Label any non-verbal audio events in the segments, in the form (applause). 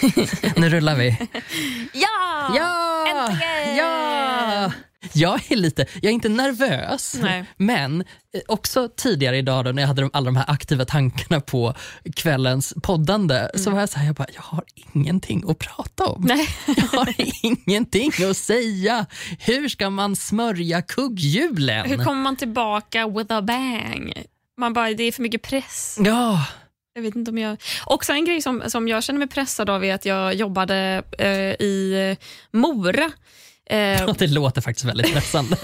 (laughs) nu rullar vi. Ja! Ja! Äntligen! Ja! Jag är lite, jag är inte nervös, Nej. men eh, också tidigare idag då, när jag hade de, alla de här aktiva tankarna på kvällens poddande så var jag så här, jag bara, jag har ingenting att prata om. Nej. Jag har ingenting att säga. Hur ska man smörja kugghjulen? Hur kommer man tillbaka with a bang? Man bara, det är för mycket press. Ja, Jag vet inte om jag... Också en grej som, som jag känner mig pressad av är att jag jobbade eh, i Mora. Eh, (laughs) det låter faktiskt väldigt pressande.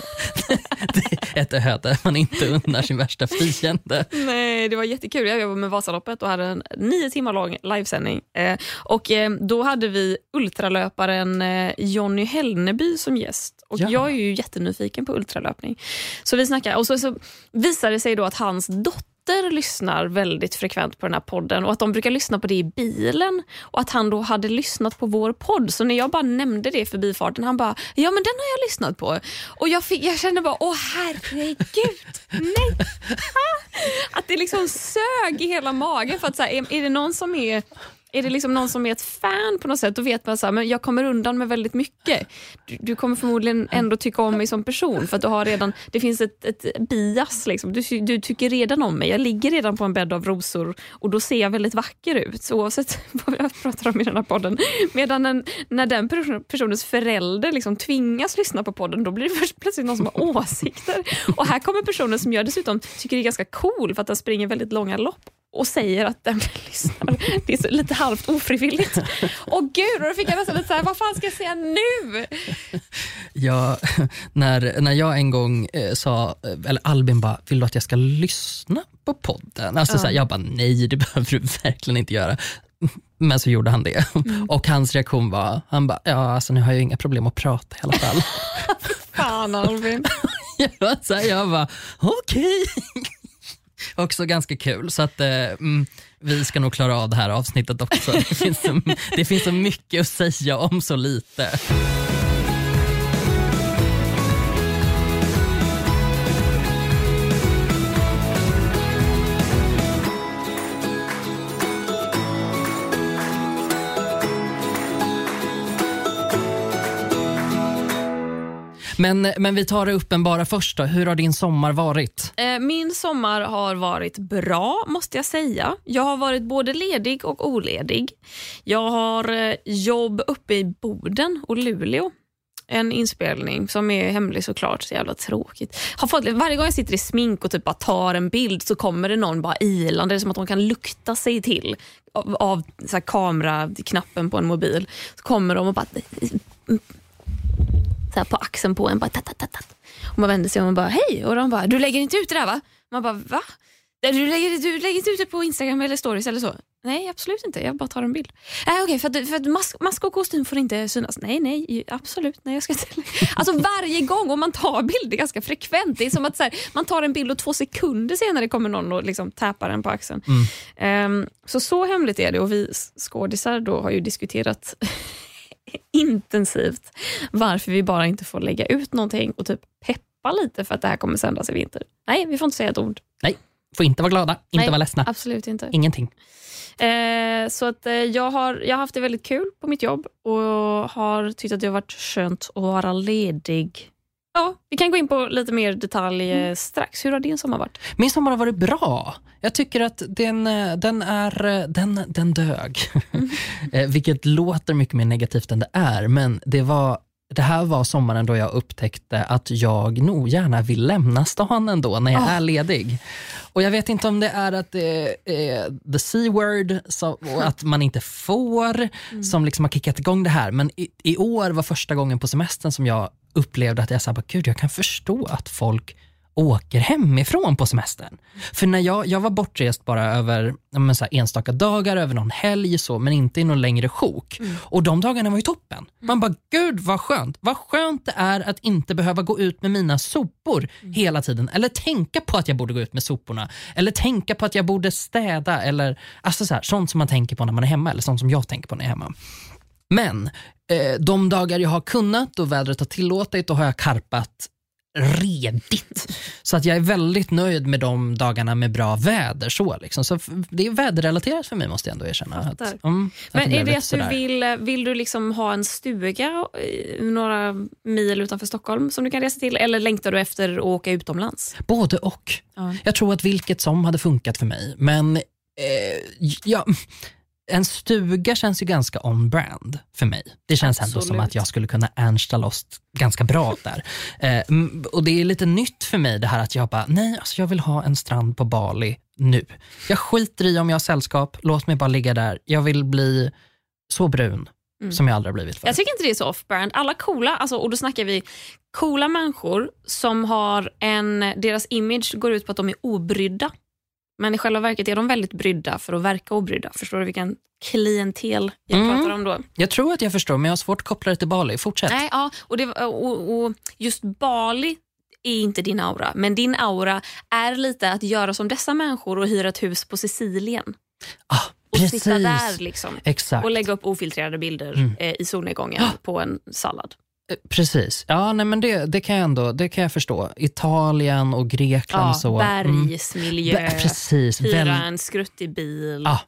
(laughs) det är ett öde man inte unnar sin värsta fiende. nej, det var jättekul. Jag jobbade med Vasaloppet och hade en nio timmar lång livesändning. Eh, och eh, då hade vi ultralöparen eh, Jonny Hellneby som gäst. Och Ja. Jag är ju jättenyfiken på ultralöpning. Så vi snackade och så, så visade det sig då att hans dotter lyssnar väldigt frekvent på den här podden och att de brukar lyssna på det i bilen och att han då hade lyssnat på vår podd. Så när jag bara nämnde det i förbifarten, han bara “ja men den har jag lyssnat på” och jag, fick, jag kände bara “åh herregud, nej!” Att det liksom sög i hela magen för att så här, är, är det någon som är är det liksom någon som är ett fan på något sätt, då vet man att jag kommer undan med väldigt mycket. Du, du kommer förmodligen ändå tycka om mig som person för att du har redan, det finns ett, ett bias. Liksom. Du, du tycker redan om mig. Jag ligger redan på en bädd av rosor och då ser jag väldigt vacker ut så oavsett (laughs) vad jag pratar om i den här podden. Medan en, när den personens förälder liksom tvingas lyssna på podden då blir det först plötsligt någon som har (laughs) åsikter. Och här kommer personen som jag dessutom tycker är ganska cool för att den springer väldigt långa lopp och säger att den (laughs) lyssnar. Det är så lite halvt ofrivilligt. Åh gud, och då fick jag nästan lite såhär, vad fan ska jag säga nu? Jag, när, när jag en gång eh, sa, eh, eller Albin bara, vill du att jag ska lyssna på podden? Alltså, så här, jag bara, nej det (laughs) behöver du verkligen inte göra. Men så gjorde han det. Och hans reaktion var, han bara, ja alltså nu har jag inga problem att prata i alla fall. (laughs) Fan Albin. jag så här, jag bara, okej. (laughs) Också ganska kul. Så att, eh, mm, vi ska nog klara av det här avsnittet också. (laughs) Det finns, så, det finns så mycket att säga om så lite. Men, men vi tar det uppenbara först. Då. Hur har din sommar varit? Eh, Min sommar har varit bra, måste jag säga. Jag har varit både ledig och oledig. Jag har eh, jobb uppe i Boden och Luleå. En inspelning som är hemlig såklart, så jävla tråkigt. Har fått, varje gång jag sitter i smink och typ bara tar en bild så kommer det någon bara ilande, det är som att de kan lukta sig till av, av så här kameraknappen på en mobil. Så kommer de och bara så här på axeln på en. Bara, tat, tat, tat. Och man vänder sig och man bara hej och de bara du lägger inte ut det där va? Man bara va? Du lägger, du lägger inte ut det på Instagram eller stories eller så? Nej absolut inte, jag bara tar en bild. Nej okej för att, för att mask, mask och kostym får inte synas. Nej nej absolut, nej jag ska inte. Alltså varje gång och man tar bilder ganska frekvent. Det är som att så här, man tar en bild och två sekunder senare kommer någon och liksom tappar den på axeln. Ehm, så så hemligt är det och vi skådisar då har ju diskuterat intensivt varför vi bara inte får lägga ut någonting och typ peppa lite för att det här kommer sändas i vinter. Nej, vi får inte säga ett ord. Nej, får inte vara glada, inte Nej, vara ledsna. Absolut inte. Ingenting. Eh, så att eh, jag, har, jag har haft det väldigt kul på mitt jobb och har tyckt att det har varit skönt att vara ledig. Ja, vi kan gå in på lite mer detalj eh, strax. Hur har din sommar varit? Min sommar har varit bra. Jag tycker att den, eh, den, är, eh, den, den dög. (laughs) Eh, Vilket låter mycket mer negativt än det är, men det, var, det här var sommaren då jag upptäckte att jag nog gärna vill lämna stan ändå när jag är ledig. Och Jag vet inte om det är att det är the C-word och att man inte får som liksom har kickat igång det här. Men i, i år var första gången på semestern som jag upplevde att jag sa, gud jag kan förstå att folk åker hemifrån på semestern. För när jag, jag var bortrest bara över men så enstaka dagar, över någon helg så, men inte i någon längre sjok. Och de dagarna var ju toppen. Man bara, gud vad skönt. Vad skönt det är att inte behöva gå ut med mina sopor hela tiden. Eller tänka på att jag borde gå ut med soporna. Eller tänka på att jag borde städa. Eller alltså så här, sånt som man tänker på när man är hemma. Eller sånt som jag tänker på när jag är hemma. Men eh, de dagar jag har kunnat och vädret har tillåtit, då har jag karpat redigt. Så att jag är väldigt nöjd med de dagarna med bra väder. Så, liksom. så det är väderrelaterat för mig måste jag ändå erkna. Att, mm, Men är det att du vill, vill du liksom ha en stuga några mil utanför Stockholm som du kan resa till eller längtar du efter att åka utomlands? Både och. Ja. Jag tror att vilket som hade funkat för mig. Men eh, ja, en stuga känns ju ganska on-brand för mig. Det känns Absolut. ändå som att jag skulle kunna ernsta loss ganska bra där. Eh, och Det är lite nytt för mig det här att jag bara, nej, alltså jag vill ha en strand på Bali nu. Jag skiter i om jag har sällskap, låt mig bara ligga där. Jag vill bli så brun mm. som jag aldrig har blivit förr. Jag tycker inte det är så off-brand. Alla coola, alltså, och då snackar vi coola människor som har en, deras image går ut på att de är obrydda. Men i själva verket är de väldigt brydda för att verka obrydda. Förstår du vilken klientel jag mm. pratar om då? Jag tror att jag förstår, men jag har svårt att koppla det till Bali. Fortsätt. Nej, ja, och, det, och, och just Bali är inte din aura, men din aura är lite att göra som dessa människor och hyra ett hus på Sicilien. Ah, och precis. sitta där liksom, Exakt. och lägga upp ofiltrerade bilder mm. eh, i solnedgången ah. på en sallad. Precis. Ja, nej, men det, det, kan jag ändå, det kan jag förstå. Italien och Grekland. Ja, så. bergsmiljö, mm. precis. hyra Väl... en skruttig bil. Ja,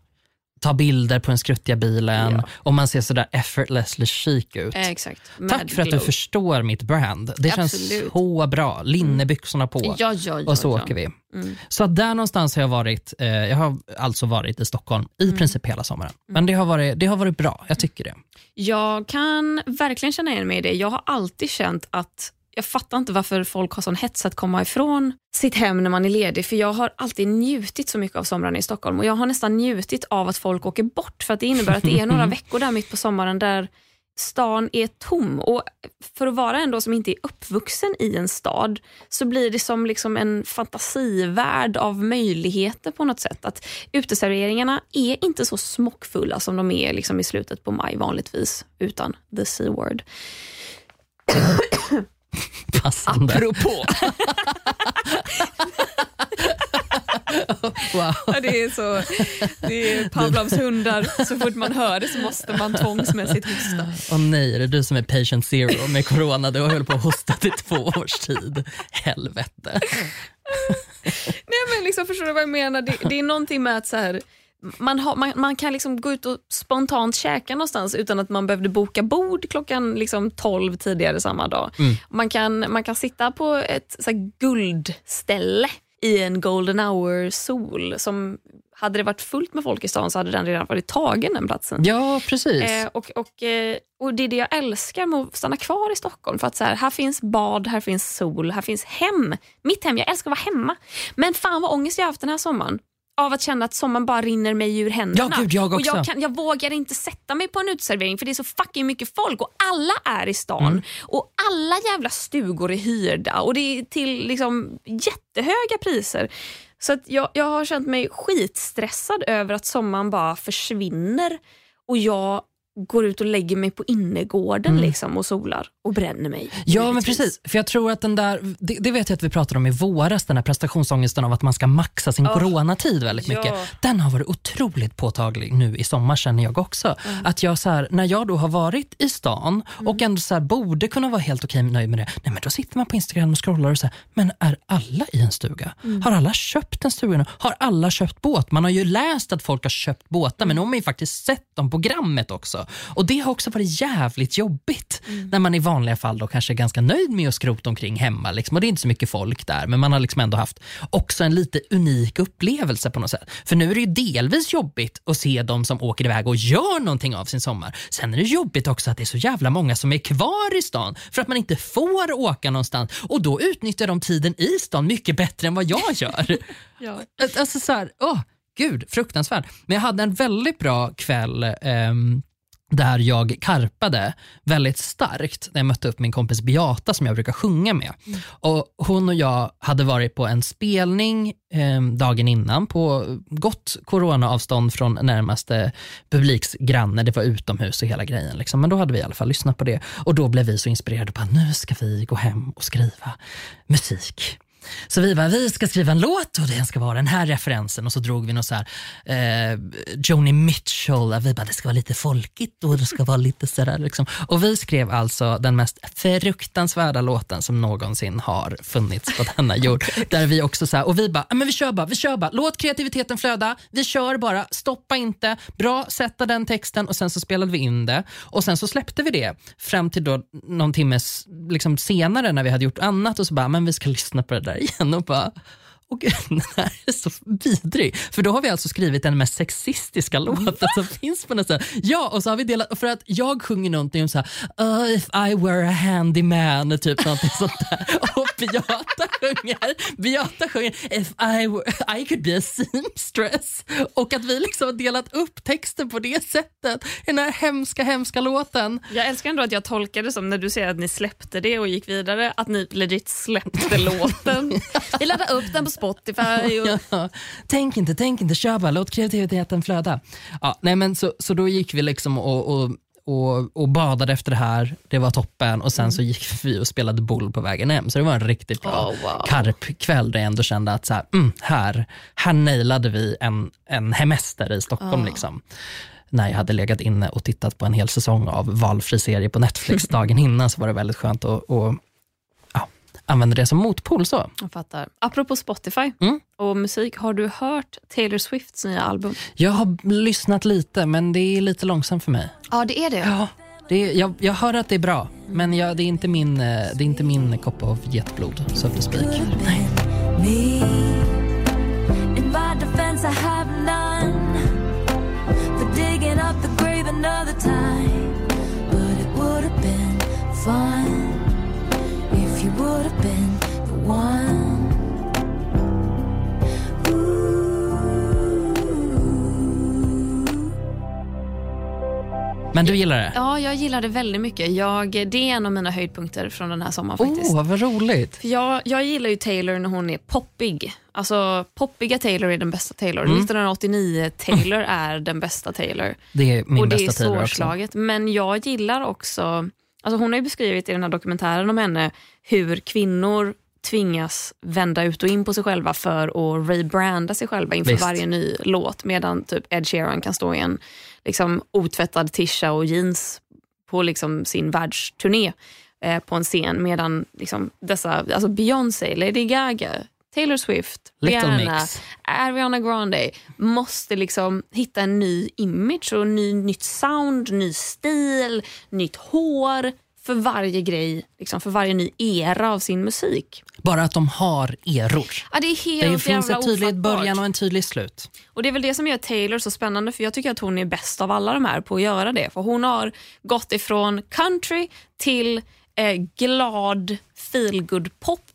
ta bilder på den skruttiga bilen ja. och man ser sådär effortlessly chic ut. Eh. Tack för att du förstår mitt brand. Det känns Absolut. så bra. Linnebyxorna på ja, ja, och så åker vi. Mm. Så där någonstans har jag varit. Eh, jag har alltså varit i Stockholm i mm. princip hela sommaren. Mm. Men det har, varit, det har varit bra. Jag tycker det. Jag kan verkligen känna igen mig i det. Jag har alltid känt att jag fattar inte varför folk har sån hets att komma ifrån sitt hem när man är ledig. För Jag har alltid njutit så mycket av somrarna i Stockholm och jag har nästan njutit av att folk åker bort för att det innebär att det är några (laughs) veckor där mitt på sommaren där stan är tom. Och För att vara en som inte är uppvuxen i en stad så blir det som liksom en fantasivärld av möjligheter på något sätt. Att Uteserveringarna är inte så smockfulla som de är liksom i slutet på maj vanligtvis utan the C-word. Passande. Apropå. (laughs) wow. Det, är så, det är Pavlovs hundar. Så fort man hör det så måste man tvångsmässigt hosta. Åh nej, är det du som är patient zero med corona? Du har hållit på att hosta i två års tid. Helvete. nej men liksom, Förstår du vad jag menar? Det, det är någonting med att så här, man, har, man, man, kan liksom gå ut och spontant käka någonstans utan att man behövde boka bord klockan liksom 12 tidigare samma dag. Mm. Man, kan, man kan sitta på ett så guldställe i en golden hour-sol. Som, hade det varit fullt med folk i stan så hade den redan varit tagen den platsen. Ja, precis. Eh, och, och, eh, och Det är det jag älskar med att stanna kvar i Stockholm. För att så här, här finns bad, här finns sol, här finns hem. Mitt hem, jag älskar att vara hemma. Men fan vad ångest jag haft den här sommaren av att känna att sommaren bara rinner mig ur händerna. Ja, gud, jag, och jag, kan, jag vågar inte sätta mig på en uteservering för det är så fucking mycket folk och alla är i stan. Mm. Och alla jävla stugor är hyrda och det är till liksom jättehöga priser. Så att jag, jag har känt mig skitstressad över att sommaren bara försvinner och jag går ut och lägger mig på innergården mm. liksom, och solar och bränner mig. Ja men precis, för jag tror att den där, det, det, vet jag att vi pratade om i våras, den här prestationsångesten av att man ska maxa sin oh. coronatid väldigt mycket. Den har varit otroligt påtaglig nu i sommar känner jag också. Mm. Att jag så här, när jag då har varit i stan mm. och ändå så här, borde kunna vara helt okej nöjd med det, nej men då sitter man på Instagram och scrollar och säger, men är alla i en stuga? Mm. Har alla köpt en stuga nu? Har alla köpt båt? Man har ju läst att folk har köpt båtar men nu har man ju faktiskt sett dem på programmet också. Och Det har också varit jävligt jobbigt mm. när man i vanliga fall då kanske är ganska nöjd med att skrota omkring hemma. Liksom, och Det är inte så mycket folk där, men man har liksom ändå haft också en lite unik upplevelse på något sätt. För nu är det ju delvis jobbigt att se de som åker iväg och gör någonting av sin sommar. Sen är det jobbigt också att det är så jävla många som är kvar i stan för att man inte får åka någonstans och då utnyttjar de tiden i stan mycket bättre än vad jag gör. (laughs) ja. Alltså så här, åh, gud, fruktansvärt. Men jag hade en väldigt bra kväll um, där jag karpade väldigt starkt när jag mötte upp min kompis Beata som jag brukar sjunga med. Mm. Och Hon och jag hade varit på en spelning eh, dagen innan på gott coronaavstånd från närmaste publiksgranne. Det var utomhus och hela grejen. Liksom. Men då hade vi i alla fall lyssnat på det och då blev vi så inspirerade på att nu ska vi gå hem och skriva musik. Så vi bara, vi ska skriva en låt och den ska vara den här referensen och så drog vi något så här, eh, Joni Mitchell, vi bara, det ska vara lite folkigt och det ska vara lite sådär. Liksom. Och vi skrev alltså den mest fruktansvärda låten som någonsin har funnits på denna (laughs) jord. Där vi också så här, och vi bara, men vi kör bara, vi kör bara, låt kreativiteten flöda, vi kör bara, stoppa inte, bra, sätta den texten och sen så spelade vi in det och sen så släppte vi det fram till då någon timme liksom senare när vi hade gjort annat och så bara, men vi ska lyssna på det där igen och bara, och (laughs) den här är så vidrig. För då har vi alltså skrivit den mest sexistiska låten som (laughs) finns på nästan. Ja, och så har vi delat, för att jag sjunger någonting om så här, uh, if I were a handyman, typ någonting sånt där. (laughs) Och Beata sjunger, Beata sjunger if I, were, I could be a seamstress. Och att vi liksom har delat upp texten på det sättet i den här hemska, hemska låten. Jag älskar ändå att jag tolkar det som när du säger att ni släppte det och gick vidare, att ni legit släppte låten. Vi laddade upp den på Spotify. Och... (laughs) Ja, tänk inte, tänk inte, kör bara, låt kreativiteten flöda. Ja, nej men så, så då gick vi liksom och, och och, och badade efter det här. Det var toppen och sen så gick vi och spelade boll på vägen hem. Så det var en riktigt bra oh, wow. karpkväll där jag ändå kände att så här, mm, här, här nailade vi en, en hemester i Stockholm. Oh. Liksom när jag hade legat inne och tittat på en hel säsong av valfri serie på Netflix dagen innan så var det väldigt skönt att, att använder det som motpol. Så. Jag fattar. Apropå Spotify mm. och musik, har du hört Taylor Swifts nya album? Jag har lyssnat lite, men det är lite långsamt för mig. Ja, det är det. Ja, det är, jag, jag hör att det är bra, men jag, det, är inte min, eh, det är inte min kopp av jetblod, so to speak. Nej. fun Men du gillar det? Ja, jag gillar det väldigt mycket. Jag, det är en av mina höjdpunkter från den här sommaren. faktiskt. Oh, vad roligt. För jag, jag gillar ju Taylor när hon är poppig. Alltså poppiga Taylor är den bästa Taylor. Mm. 1989 Taylor är den bästa Taylor. Det är min Och bästa Taylor också. Det är svårslaget. Men jag gillar också Alltså hon har beskrivit i den här dokumentären om henne hur kvinnor tvingas vända ut och in på sig själva för att rebranda sig själva inför Visst. varje ny låt. Medan typ Ed Sheeran kan stå i en liksom, otvättad tisha och jeans på liksom, sin världsturné eh, på en scen. Medan liksom, dessa, alltså Beyoncé, Lady Gaga, Taylor Swift, Rihanna, Ariana Grande måste liksom hitta en ny image och ny, nytt sound, ny stil, nytt hår för varje grej, liksom för varje ny era av sin musik. Bara att de har eror. Ja, det är helt det finns en tydlig början och en tydlig slut. Och Det är väl det som gör Taylor så spännande för jag tycker att hon är bäst av alla de här på att göra det. För Hon har gått ifrån country till eh, glad feelgood pop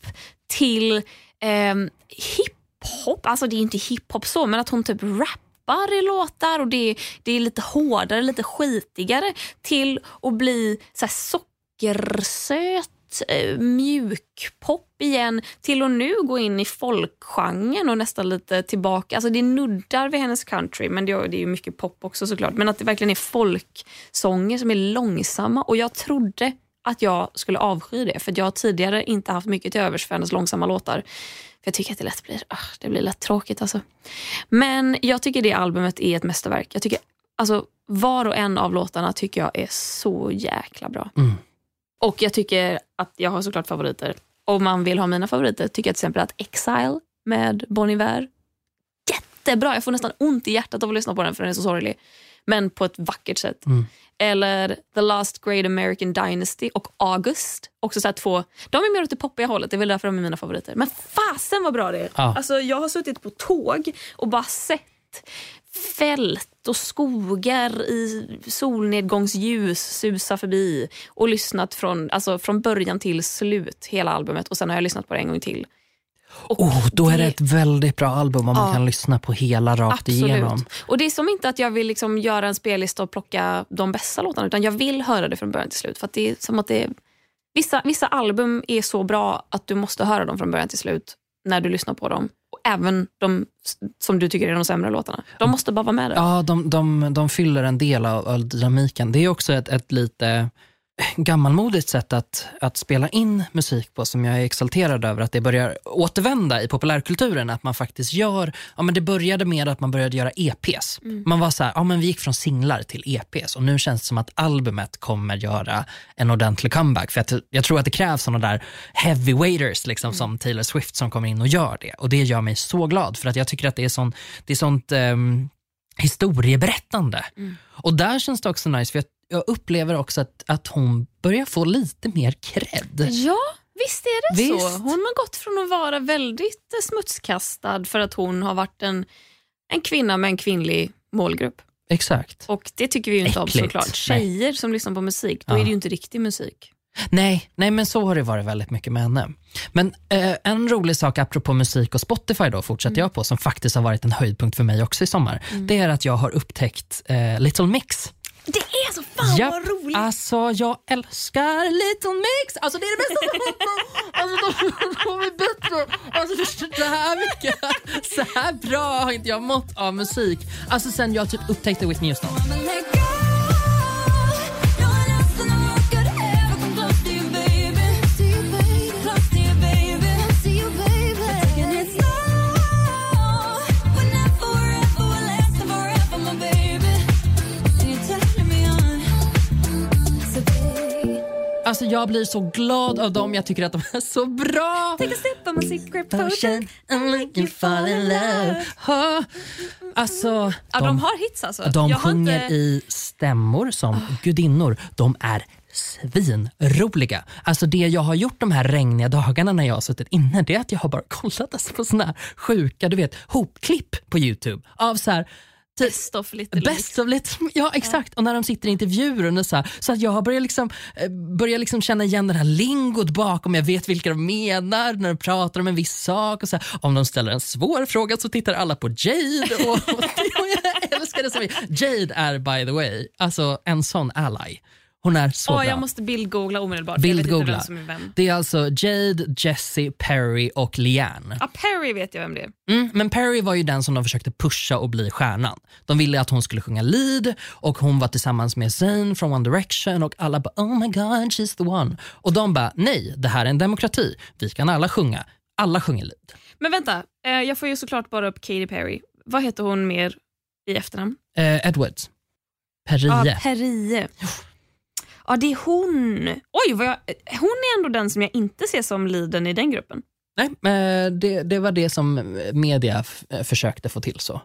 till eh, hiphop, alltså det är inte hiphop så, men att hon typ rappar i låtar och det, det är lite hårdare, lite skitigare till att bli så sockersöt eh, mjukpop igen till att nu gå in i folkgenren och nästan lite tillbaka. Alltså det nuddar vid hennes country men det är, det är mycket pop också såklart. Men att det verkligen är folksånger som är långsamma och jag trodde att jag skulle avsky det. För jag har tidigare inte haft mycket till övers för hennes långsamma låtar. För Jag tycker att det lätt blir, uh, det blir lätt tråkigt. Alltså. Men jag tycker det albumet är ett mästerverk. Jag tycker, alltså, var och en av låtarna tycker jag är så jäkla bra. Mm. Och jag tycker att jag har såklart favoriter. Om man vill ha mina favoriter tycker jag till exempel att Exile med Bon Iver, jättebra. Jag får nästan ont i hjärtat av att lyssna på den för den är så sorglig. Men på ett vackert sätt. Mm. Eller The Last Great American Dynasty och August. Också så två, de är mer åt det poppiga hållet, det är väl därför de är mina favoriter. Men fasen vad bra det är! Ja. Alltså, jag har suttit på tåg och bara sett fält och skogar i solnedgångsljus susa förbi och lyssnat från, alltså, från början till slut hela albumet och sen har jag lyssnat på det en gång till. Oh, då är det ett väldigt bra album om ja, man kan lyssna på hela rakt absolut. igenom. Och Det är som inte att jag vill liksom göra en spellista och plocka de bästa låtarna utan jag vill höra det från början till slut. För det är som att det vissa, vissa album är så bra att du måste höra dem från början till slut när du lyssnar på dem. Och även de som du tycker är de sämre låtarna. De måste bara vara med där. Ja, de, de, de fyller en del av, av dynamiken. Det är också ett, ett lite gammalmodigt sätt att, att spela in musik på som jag är exalterad över att det börjar återvända i populärkulturen. Att man faktiskt gör, ja men det började med att man började göra EPs. Man var så här, ja men vi gick från singlar till EPs och nu känns det som att albumet kommer göra en ordentlig comeback. För att jag tror att det krävs sådana där heavyweighters liksom, som Taylor Swift som kommer in och gör det. Och det gör mig så glad för att jag tycker att det är, sån, det är sånt um, historieberättande. Och där känns det också nice för jag, jag upplever också att, att hon börjar få lite mer cred. Ja, visst är det Visst. så. Hon har gått från att vara väldigt eh, smutskastad för att hon har varit en, en kvinna med en kvinnlig målgrupp. Exakt. Och Det tycker vi ju inte om Äckligt. såklart. Nej. Tjejer som lyssnar på musik, då Ja. är det ju inte riktig musik. Nej, nej, men så har det varit väldigt mycket med henne. Men eh, en rolig sak apropå musik och Spotify då fortsätter jag på som faktiskt har varit en höjdpunkt för mig också i sommar. Det är att jag har upptäckt eh, Little Mix. Det är så fan Japp, vad roligt! Alltså jag älskar Little Mix. Alltså det är det bästa som Alltså de, de är bättre. Alltså det här mycket, så här bra har inte jag mått av musik. Alltså sen jag typ upptäckte Whitney Houston. Alltså jag blir så glad av dem. Jag tycker att de är så bra. Take a sip of my secret potion. Potion, I'm looking fall in love. Ha. Alltså, Ja, de, har hits alltså. de Jag sjunger inte- i stämmor som gudinnor. De är svinroliga. Alltså det jag har gjort de här regniga dagarna när jag har suttit inne, det är att jag har bara kollat alltså på såna här sjuka du vet, hopklipp på Youtube av så här Best of Little Best of little, (laughs) ja exakt. Och när de sitter i intervjuer och så, här, så att jag har börjat, liksom, eh, börjat liksom känna igen den här lingot bakom. Jag vet vilka de menar när de pratar om en viss sak. Och så här, om de ställer en svår fråga så tittar alla på Jade. Och, (laughs) och, jag älskar det. Som. Jade är by the way alltså en sån ally. Hon är så Åh, bra. jag måste bildgoogla omedelbart. Bildgoogla. vem vem. Det är alltså Jade, Jessie, Perry och Leanne. Ja, Perry vet jag vem det är. Mm, men Perry var ju den som de försökte pusha och bli stjärnan. De ville att hon skulle sjunga lead och hon var tillsammans med Zayn från One Direction och alla bara oh my god she's the one. Och de bara nej, det här är en demokrati. Vi kan alla sjunga. Alla sjunger lead. Men vänta, eh, jag får ju såklart bara upp Katy Perry. Vad heter hon mer i efternamn? Eh, Edwards. Perrie. Ja, Perie. Ja, det är hon. Oj, vad jag, hon är ändå den som jag inte ser som leaden i den gruppen. Nej, eh, det, det var det som media eh, försökte få till så.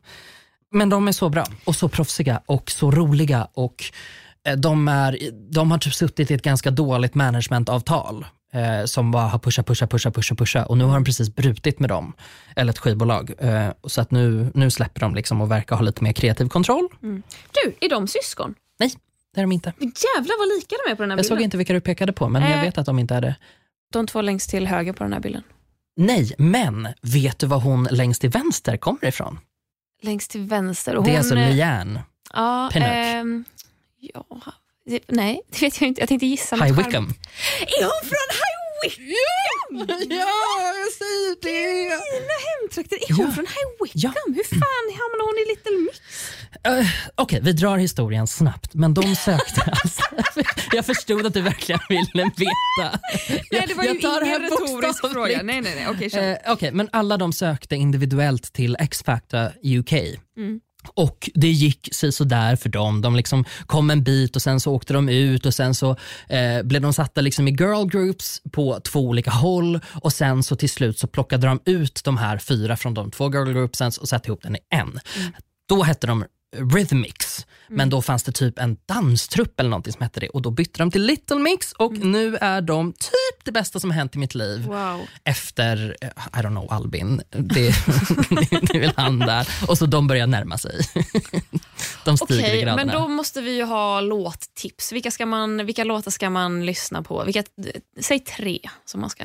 Men de är så bra och så proffsiga och så roliga och eh, de, är, de har typ suttit i ett ganska dåligt managementavtal eh, som bara har pushat, pushat, pushat, pushat, pushat och nu har de precis brutit med dem, eller ett skivbolag. Eh, så att nu, nu släpper de liksom och verkar ha lite mer kreativ kontroll. Du, är de syskon? Nej, det är de inte. Jävlar vad lika de är på den här Jag bilden. såg inte vilka du pekade på men jag Eh. vet att de inte är det. De två längst till höger på den här bilden. Nej, men vet du var hon längst till vänster kommer ifrån? Längst till vänster. Och Det är hon, alltså eh, Leanne. Ja, Pinnock. ehm, ja, nej, det vet jag inte. Jag tänkte gissa. High. Wickham. Är hon från Wickham? Ja, jag säger det! Mina hemtrakter. Är hon Ja. från High Wickham? Ja. Hur fan hamnade hon i Little Mix? Uh, Okej, vi drar historien snabbt. Men de sökte (laughs) alltså. Jag förstod att du verkligen ville veta. Nej, det var ju Jag tar det ingen retorisk fråga. Nej, nej, nej. Okej, kör. Eh, Okej, men alla de sökte individuellt till X-Factor UK. Mm. Och det gick sig sådär för dem. De liksom kom en bit och sen så åkte de ut och sen så eh, blev de satta liksom i girl groups på två olika håll och sen så till slut så plockade de ut de här fyra från de två girl groupsen och satte ihop den i en. Då hette de Rhythmix, men då fanns det typ en danstrupp eller någonting som hette det och då bytte de till Little Mix och nu är de typ det bästa som har hänt i mitt liv Wow. efter, eh, I don't know, Albin. Det, (laughs) det är väl han där. Och så de börjar närma sig. (laughs) De stiger Okej, i graderna. men då måste vi ju ha låttips. Vilka, ska man, vilka låtar ska man lyssna på? Vilka, säg tre som man ska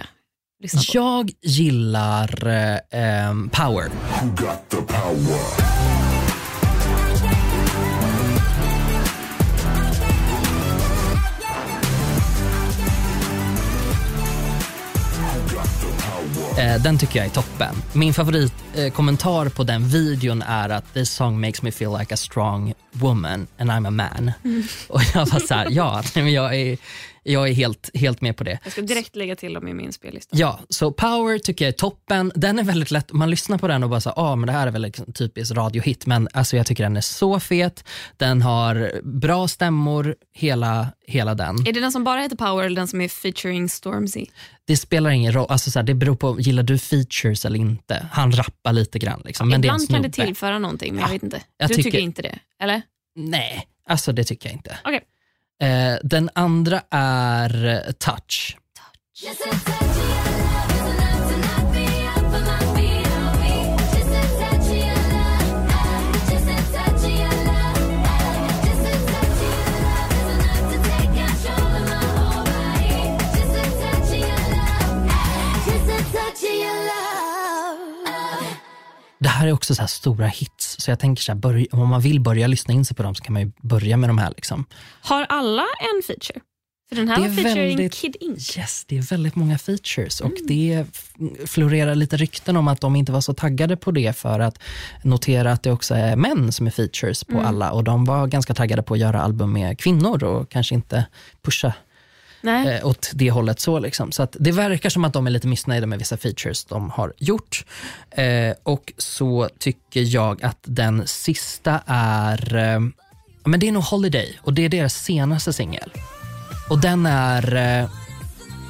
lyssna på. Jag gillar eh, ehm, Power. Den tycker jag är toppen. Min favoritkommentar eh, på den videon är att this song makes me feel like a strong woman and I'm a man. Och jag var så här, ja, men jag är, jag är helt, helt med på det. Jag ska direkt lägga till dem i min spellista. Ja, så Power tycker jag är toppen. Den är väldigt lätt, man lyssnar på den och bara så ah, men det här är väl liksom typisk radiohit, men alltså jag tycker den är så fet. Den har bra stämmor, hela, hela den. Är det den som bara heter Power eller den som är featuring Stormzy? Det spelar ingen roll, alltså så här, det beror på, gillar du features eller inte? Han rappar lite grann. Liksom, men det Ibland kan det tillföra någonting, men jag vet inte. jag du tycker- tycker inte det? Eller? Nej, alltså det tycker jag inte. Okej. Eh, den andra är eh, Touch. Touch Det här är också så här stora hits, så jag tänker så här, börj- om man vill börja lyssna in sig på dem så kan man ju börja med de här. Liksom. Har alla en feature? För den här Det är var featuring väldigt- Kid Ink. Yes, det är väldigt många features och Mm. det florerar lite rykten om att de inte var så taggade på det för att notera att det också är män som är features på Mm. alla och de var ganska taggade på att göra album med kvinnor och kanske inte pusha. Eh, åt det hållet. så liksom. Så att det verkar som att de är lite missnöjda med vissa features de har gjort. Eh, och så tycker jag att den sista är, eh, men det är nog Holiday och det är deras senaste singel. Och den är eh,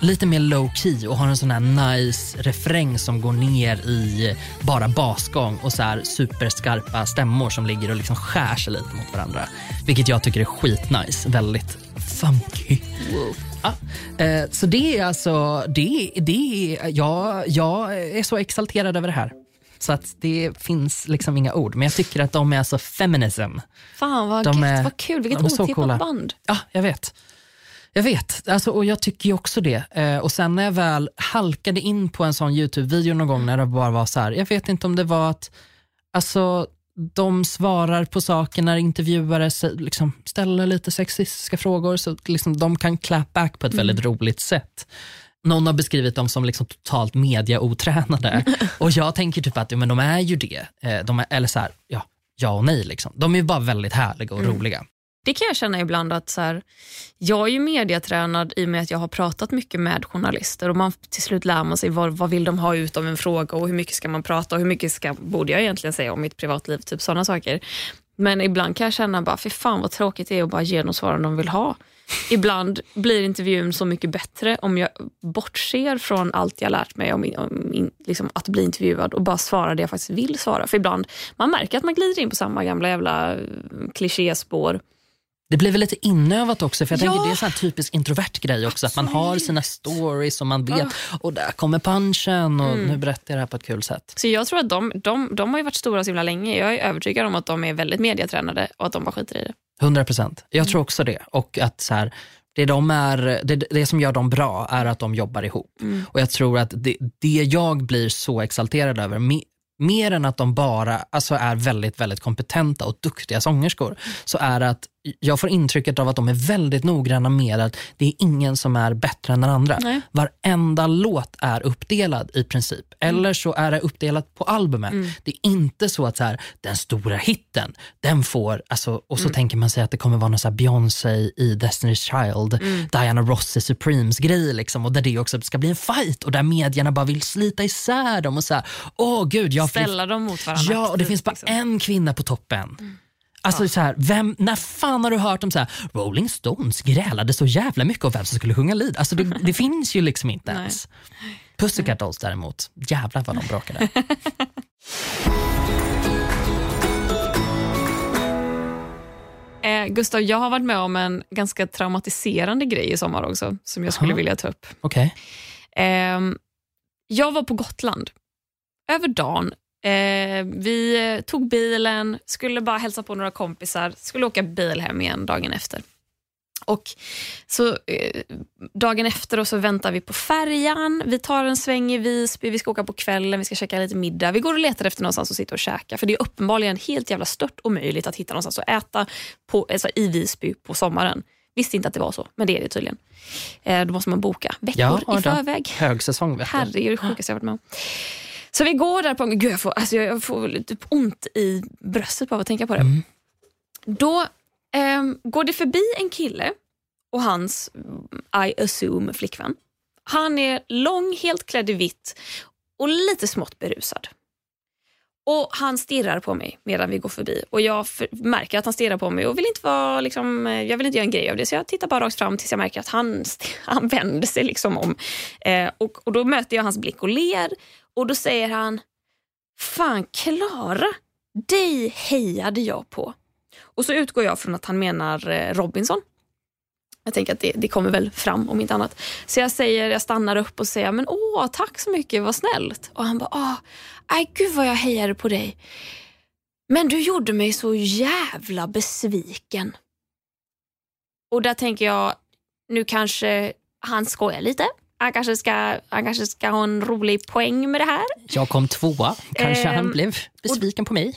lite mer low key och har en sån här nice refräng som går ner i bara basgång och så här superskarpa stämmor som ligger och liksom skär sig lite mot varandra. Vilket jag tycker är skitnice. Väldigt funky. Ja. Eh, så det är alltså, det, det är, jag, jag är så exalterad över det här. Så att det finns liksom inga ord. Men jag tycker att de är så feminism. Fan vad, de gött, är- vad kul, vilket otippat coola. band. Ja, jag vet. Jag vet, alltså, och jag tycker ju också det. Eh, och sen när jag väl halkade in på en sån YouTube-video någon gång när det bara var så här, jag vet inte om det var att alltså, de svarar på saker när intervjuare liksom, ställer lite sexistiska frågor så liksom, de kan clap back på ett väldigt roligt sätt. Någon har beskrivit dem som liksom totalt mediaotränade (laughs) och jag tänker typ att ja, men de är ju det. Eh, de är, eller så här, ja, ja och nej. Liksom. De är ju bara väldigt härliga och roliga. Det kan jag känna ibland att så här, jag är ju mediatränad i och med att jag har pratat mycket med journalister och man till slut lär man sig vad, vad vill de ha ut av en fråga och hur mycket ska man prata och hur mycket ska, borde jag egentligen säga om mitt privatliv, typ sådana saker. Men ibland kan jag känna bara, för fan vad tråkigt det är att bara ge de svaren de vill ha. Ibland blir intervjun så mycket bättre om jag bortser från allt jag lärt mig om, om in, liksom att bli intervjuad och bara svarar det jag faktiskt vill svara. För ibland, man märker att man glider in på samma gamla jävla eh, klichéspår. Det blir väl lite inövat också, för jag Ja. tänker det är en sån här typisk introvert grej också. Att man har sina stories och man vet, och där kommer punchen och Mm. nu berättar jag det här på ett kul sätt. Så jag tror att de, de, de har ju varit stora så himla länge. Jag är övertygad om att de är väldigt mediatränade och att de bara skiter i det. 100 procent. Jag tror också det. Och att så här, det, de är, det, det som gör dem bra är att de jobbar ihop. Och jag tror att det, det jag blir så exalterad över, me, mer än att de bara alltså är väldigt, väldigt kompetenta och duktiga sångerskor, så är att jag får intrycket av att de är väldigt noggranna med att det är ingen som är bättre än den andra. Nej. Varenda låt är uppdelad i princip. Eller så är det uppdelat på albumet. Det är inte så att så här, den stora hitten, den får, alltså, och så tänker man sig att det kommer vara någon så Beyoncé i Destiny's Child, Diana Ross i Supremes grej liksom, och där det också ska bli en fight och där medierna bara vill slita isär dem och så här, åh gud, jag Ställa dem mot varandra. Ja, och det finns bara liksom. en kvinna på toppen. Alltså så här, vem, när fan har du hört om så här, Rolling Stones grälade så jävla mycket om vem som skulle sjunga lead? Alltså det, (laughs) det finns ju liksom inte ens. Pussycat Dolls däremot, jävlar vad de bråkade. (laughs) Eh, Gustav, jag har varit med om en ganska traumatiserande grej i sommar också, som jag skulle Jaha. vilja ta upp. Okej. Ehm, jag var på Gotland över dagen. Eh, vi eh, tog bilen, skulle bara hälsa på några kompisar, skulle åka bil hem igen dagen efter. Och så eh, Dagen efter och så väntar vi på färjan. Vi tar en sväng i Visby, vi ska åka på kvällen, vi ska käka lite middag. Vi går och letar efter någonstans att sitta och käka. För det är uppenbarligen helt jävla stört omöjligt att hitta någonstans att äta på, alltså, i Visby på sommaren. Visste inte att det var så, men det är det tydligen. Eh, då måste man boka veckor Ja, i då. förväg. Högsäsong. Herregud, det sjukaste jag varit med om. Så vi går där på Gud, jag får, alltså jag får typ ont i bröstet bara av att tänka på det. Mm. Då ehm, går det förbi en kille och hans, I assume, flickvän. Han är lång, helt klädd i vitt och lite smått berusad. Och Han stirrar på mig medan vi går förbi och jag för, märker att han stirrar på mig och vill inte vara, liksom, eh, jag vill inte göra en grej av det så jag tittar bara rakt fram tills jag märker att han, (laughs) han vänder sig liksom om. Eh, och, och Då möter jag hans blick och ler och då säger han Fan Klara, dig hejade jag på. Och så utgår jag från att han menar eh, Robinson. Jag tänker att det, det kommer väl fram om inte annat. Så jag säger, jag stannar upp och säger, men åh, tack så mycket, vad snällt. Och han bara, ah, åh, aj gud vad jag hejade på dig. Men du gjorde mig så jävla besviken. Och där tänker jag, nu kanske han skojar lite. Han kanske ska, han kanske ska ha en rolig poäng med det här. Jag kom tvåa. Kanske han Ehm, blev besviken på mig.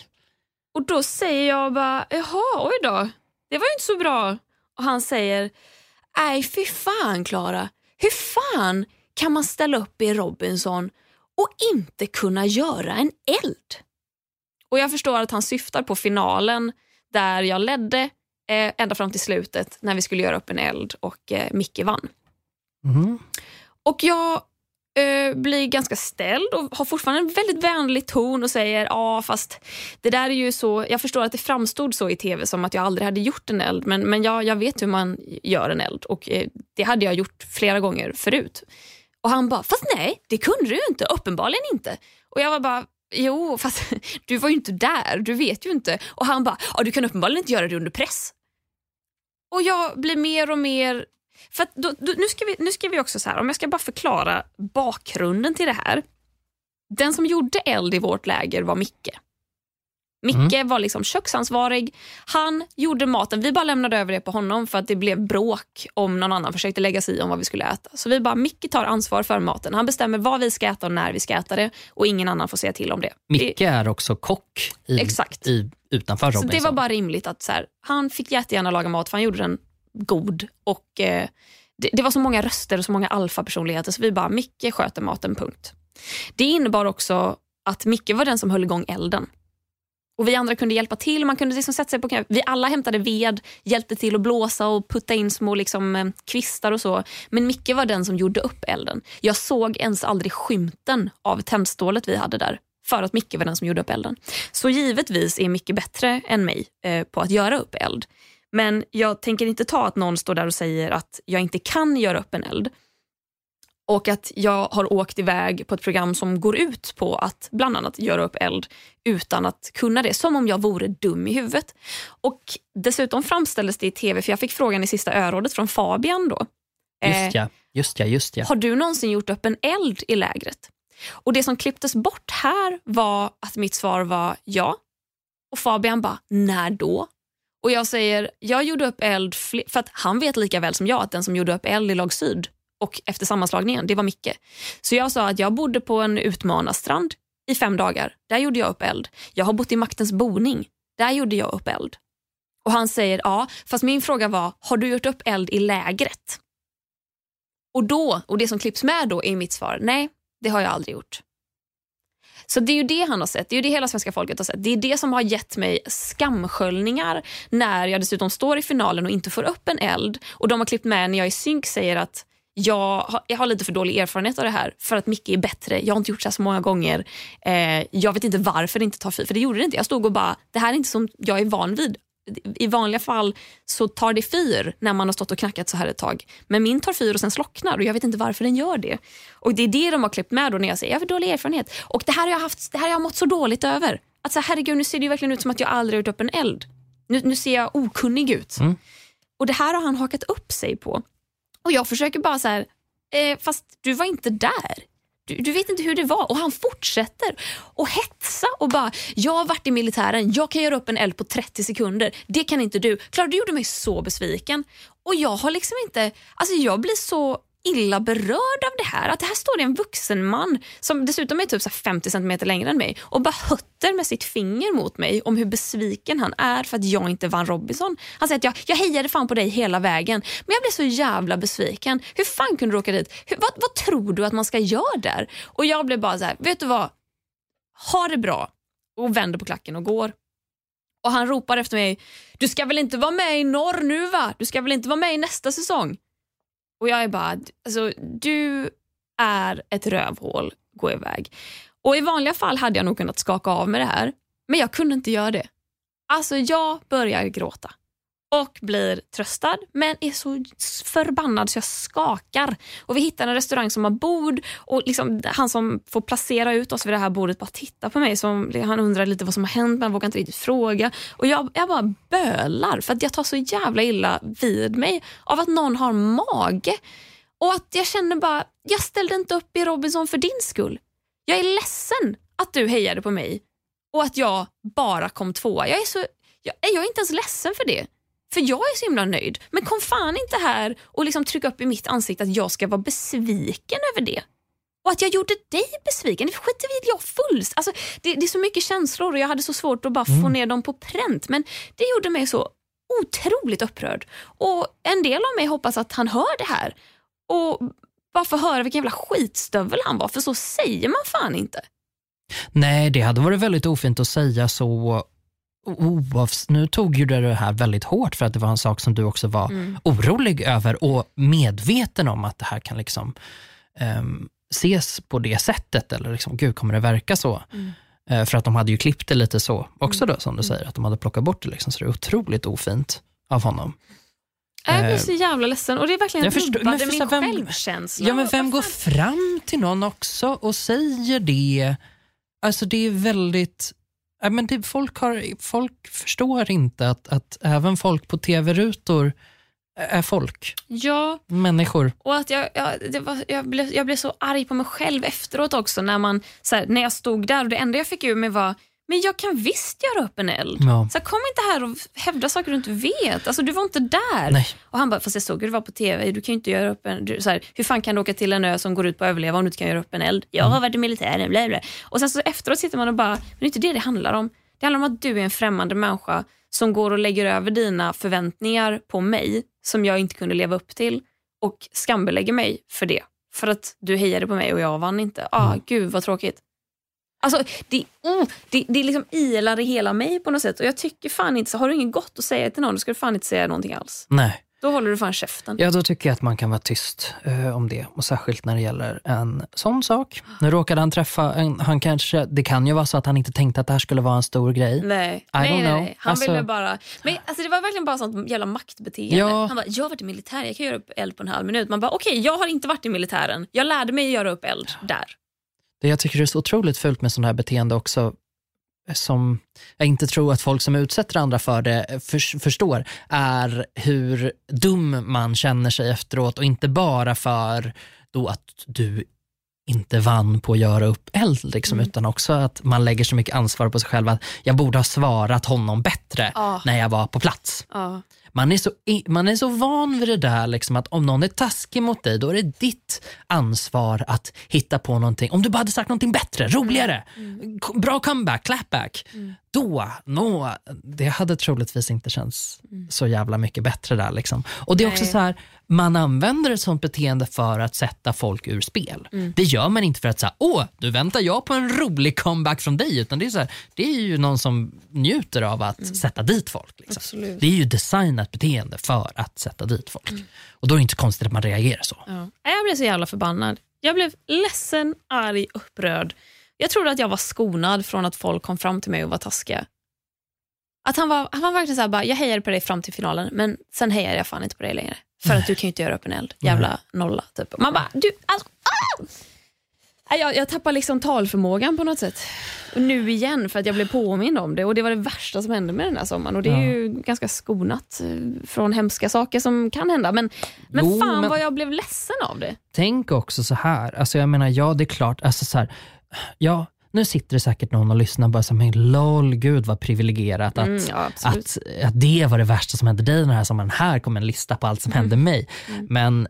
Och då säger jag bara, jaha, oj då. Det var ju inte så bra. Och han säger, nej fy fan Klara. Hur fan kan man ställa upp i Robinson och inte kunna göra en eld? Och jag förstår att han syftar på finalen där jag ledde eh, ända fram till slutet när vi skulle göra upp en eld och eh, Micke vann. Mhm. Och jag eh, blir ganska ställd och har fortfarande en väldigt vänlig ton och säger ja fast det där är ju så, jag förstår att det framstod så i tv som att jag aldrig hade gjort en eld men, men jag, jag vet hur man gör en eld och eh, det hade jag gjort flera gånger förut. Och han bara, fast nej det kunde du ju inte, uppenbarligen inte. Och jag var bara, jo fast (laughs) du var ju inte där, du vet ju inte. Och han bara, ja du kan uppenbarligen inte göra det under press. Och jag blir mer och mer för då, då, nu, ska vi, nu ska vi också så här, om jag ska bara förklara bakgrunden till det här. Den som gjorde eld i vårt läger var Micke. Micke var liksom köksansvarig. Han gjorde maten. Vi bara lämnade över det på honom för att det blev bråk om någon annan försökte lägga sig i om vad vi skulle äta. Så vi bara, Micke tar ansvar för maten. Han bestämmer vad vi ska äta och när vi ska äta det och ingen annan får säga till om det. Micke är också kock i, Exakt. i, utanför Så Robinson. det var bara rimligt att så här, han fick jättegärna laga mat för han gjorde den god. Och eh, det, det var så många röster och så många alfapersonligheter så vi bara, Micke sköter maten, punkt. Det innebar också att Micke var den som höll igång elden. Och Vi andra kunde hjälpa till. Man kunde liksom sätta sig på knä. Vi alla hämtade ved, hjälpte till att blåsa och putta in små liksom, eh, kvistar och så. Men Micke var den som gjorde upp elden. Jag såg ens aldrig skymten av tändstålet vi hade där för att Micke var den som gjorde upp elden. Så givetvis är Micke bättre än mig eh, på att göra upp eld. Men jag tänker inte ta att någon står där och säger att jag inte kan göra upp en eld. Och att jag har åkt iväg på ett program som går ut på att bland annat göra upp eld utan att kunna det. Som om jag vore dum i huvudet. Och Dessutom framställdes det i tv, för jag fick frågan i sista örådet från Fabian då. Eh, Just ja, just ja, just ja. har du någonsin gjort upp en eld i lägret? Och Det som klipptes bort här var att mitt svar var ja. Och Fabian bara, när då? Och jag säger, jag gjorde upp eld, för att han vet lika väl som jag att den som gjorde upp eld i lag syd och efter sammanslagningen, det var Micke. Så jag sa att jag bodde på en utmanarstrand i fem dagar. Där gjorde jag upp eld. Jag har bott i maktens boning. Där gjorde jag upp eld. Och han säger ja, fast min fråga var, har du gjort upp eld i lägret? Och då, och det som klipps med då är mitt svar, nej, det har jag aldrig gjort. Så det är ju det han har sett, det är ju det hela svenska folket har sett. Det är det som har gett mig skamsköljningar när jag dessutom står i finalen och inte får upp en eld. Och de har klippt med när jag i synk säger att jag har, jag har lite för dålig erfarenhet av det här för att Micke är bättre. Jag har inte gjort så här så många gånger. Eh, jag vet inte varför det inte tar fyr, för det gjorde det inte. Jag stod och bara, det här är inte som jag är van vid. I vanliga fall så tar det fyr när man har stått och knackat så här ett tag. Men min tar fyr och sen slocknar och jag vet inte varför den gör det. Och Det är det de har klippt med då när jag säger jag har dålig erfarenhet. Och det här har jag, haft, det här har jag mått så dåligt över. Att så här, herregud, nu ser det verkligen ut som att jag aldrig har gjort upp en eld. Nu, nu ser jag okunnig ut. Och det här har han hakat upp sig på. Och jag försöker bara så här, eh, fast du var inte där. Du, du vet inte hur det var. Och han fortsätter att hetsa och bara, jag har varit i militären, jag kan göra upp en eld på 30 sekunder. Det kan inte du. Klara, du gjorde mig så besviken. Och jag har liksom inte, alltså jag blir så illa berörd av här. Att det här står det en vuxen man som dessutom är typ så 50 cm längre än mig och bara hötter med sitt finger mot mig om hur besviken han är för att jag inte vann Robinson. Han säger att jag, jag hejade fan på dig hela vägen men jag blev så jävla besviken. Hur fan kunde du åka dit? Hur, vad, vad tror du att man ska göra där? Och jag blev bara så här, vet du vad? Ha det bra och vänder på klacken och går. Och han ropar efter mig, du ska väl inte vara med i norr nu va? Du ska väl inte vara med i nästa säsong? Och jag är bara, alltså, du är ett rövhål, gå iväg. Och i vanliga fall hade jag nog kunnat skaka av mig det här, men jag kunde inte göra det. Alltså jag börjar gråta och blir tröstad men är så förbannad så jag skakar. Och Vi hittar en restaurang som har bord och liksom, han som får placera ut oss vid det här bordet bara tittar på mig. Som, han undrar lite vad som har hänt men han vågar inte riktigt fråga. Och jag, jag bara bölar för att jag tar så jävla illa vid mig av att någon har mage. Och att jag känner bara, jag ställde inte upp i Robinson för din skull. Jag är ledsen att du hejade på mig och att jag bara kom tvåa. Jag är, så, jag, jag är inte ens ledsen för det. För jag är så himla nöjd. Men kom fan inte här och liksom tryck upp i mitt ansikte att jag ska vara besviken över det. Och att jag gjorde dig besviken, det skiter vill jag fullt. Alltså, det, det är så mycket känslor och jag hade så svårt att bara få ner dem på pränt. Men det gjorde mig så otroligt upprörd. Och En del av mig hoppas att han hör det här och bara får höra vilken jävla skitstövel han var. För så säger man fan inte. Nej, det hade varit väldigt ofint att säga så. Oavs nu tog ju du det här väldigt hårt för att det var en sak som du också var orolig över och medveten om att det här kan liksom ehm, ses på det sättet. Eller liksom, gud, kommer det verka så? Eh, för att de hade ju klippt det lite så också då, som du säger, att de hade plockat bort det. Liksom, så det är otroligt ofint av honom. Jag blir Eh, så jävla ledsen och det är verkligen jag förstår- rubbade min förstå, vem- självkänsla. Ja, men vem går fram till någon också och säger det? Alltså det är väldigt... Ja, men det, folk, har, folk förstår inte att, att även folk på tv-rutor är folk, Ja, människor. och att jag, jag, var, jag, blev, jag blev så arg på mig själv efteråt också när, man, här, när jag stod där. Och det enda jag fick ur mig var men jag kan visst göra upp en eld. Ja. Så kom inte här och hävda saker du inte vet. Alltså, du var inte där. Nej. Och Han bara, fast jag såg hur det var på TV. Du kan ju inte göra upp en... Du, så här, hur fan kan du åka till en ö som går ut på att överleva om du inte kan göra upp en eld? Jag Mm. har varit i militären. Bla bla. Och sen så efteråt sitter man och bara, men det är inte det det handlar om. Det handlar om att du är en främmande människa som går och lägger över dina förväntningar på mig som jag inte kunde leva upp till och skambelägger mig för det. För att du hejade på mig och jag vann inte. Ah, Mm. Gud vad tråkigt. Alltså, det, oh, det, det liksom ilar i hela mig på något sätt. Och jag tycker fan inte, så har du inget gott att säga till någon, då ska du fan inte säga någonting alls. Nej. Då håller du fan käften. Ja, då tycker jag att man kan vara tyst eh, om det. Och särskilt när det gäller en sån sak. Nu råkade han träffa, en, han kanske, det kan ju vara så att han inte tänkte att det här skulle vara en stor grej. Nej, I nej, don't nej, know. nej. Han Alltså- ville bara... Men alltså, det var verkligen bara sånt jävla maktbeteende. Ja. Han bara, jag har varit i militären, jag kan göra upp eld på en halv minut. Man bara, okej, jag har inte varit i militären. Jag lärde mig göra upp eld där. Det jag tycker är så otroligt fult med sån här beteende också, som jag inte tror att folk som utsätter andra för det för, förstår, är hur dum man känner sig efteråt och inte bara för då att du inte vann på att göra upp eld, liksom, utan också att man lägger så mycket ansvar på sig själv att jag borde ha svarat honom bättre Ja. när jag var på plats. Ja. Man är, så, man är så van vid det där liksom att om någon är taskig mot dig, då är det ditt ansvar att hitta på någonting. Om du bara hade sagt någonting bättre, roligare, k- bra comeback, clapback. Då, nå, det hade troligtvis inte känts så jävla mycket bättre där. Liksom. Och det är också Nej. så här, man använder ett sånt beteende för att sätta folk ur spel. Det gör man inte för att säga, åh, nu väntar jag på en rolig comeback från dig. Utan det är, så här, det är ju någon som njuter av att sätta dit folk. Liksom. Det är ju designat beteende för att sätta dit folk. Och då är det inte konstigt att man reagerar så. Ja. Jag blev så jävla förbannad. Jag blev ledsen, arg, upprörd. Jag trodde att jag var skonad från att folk kom fram till mig och var taskiga. Att han var, han var verkligen såhär, bara, jag hejade på dig fram till finalen, men sen hejar jag fan inte på dig längre. För att du kan ju inte göra upp en eld. Jävla nolla. Typ. Man bara, du, alltså, ah! Jag, jag tappar liksom talförmågan på något sätt. Och nu igen för att jag blev påmind om det och det var det värsta som hände med den här sommaren. Och det är ju ganska skonat eh, från hemska saker som kan hända. Men, men Jo, fan men- vad jag blev ledsen av det. Tänk också så här, alltså jag menar ja det är klart, alltså så här, ja nu sitter det säkert någon och lyssnar och bara här, men lol, gud vad privilegierat att, Mm, ja, att, att det var det värsta som hände dig den här sommaren. Här kommer en lista på allt som Mm. hände mig. Men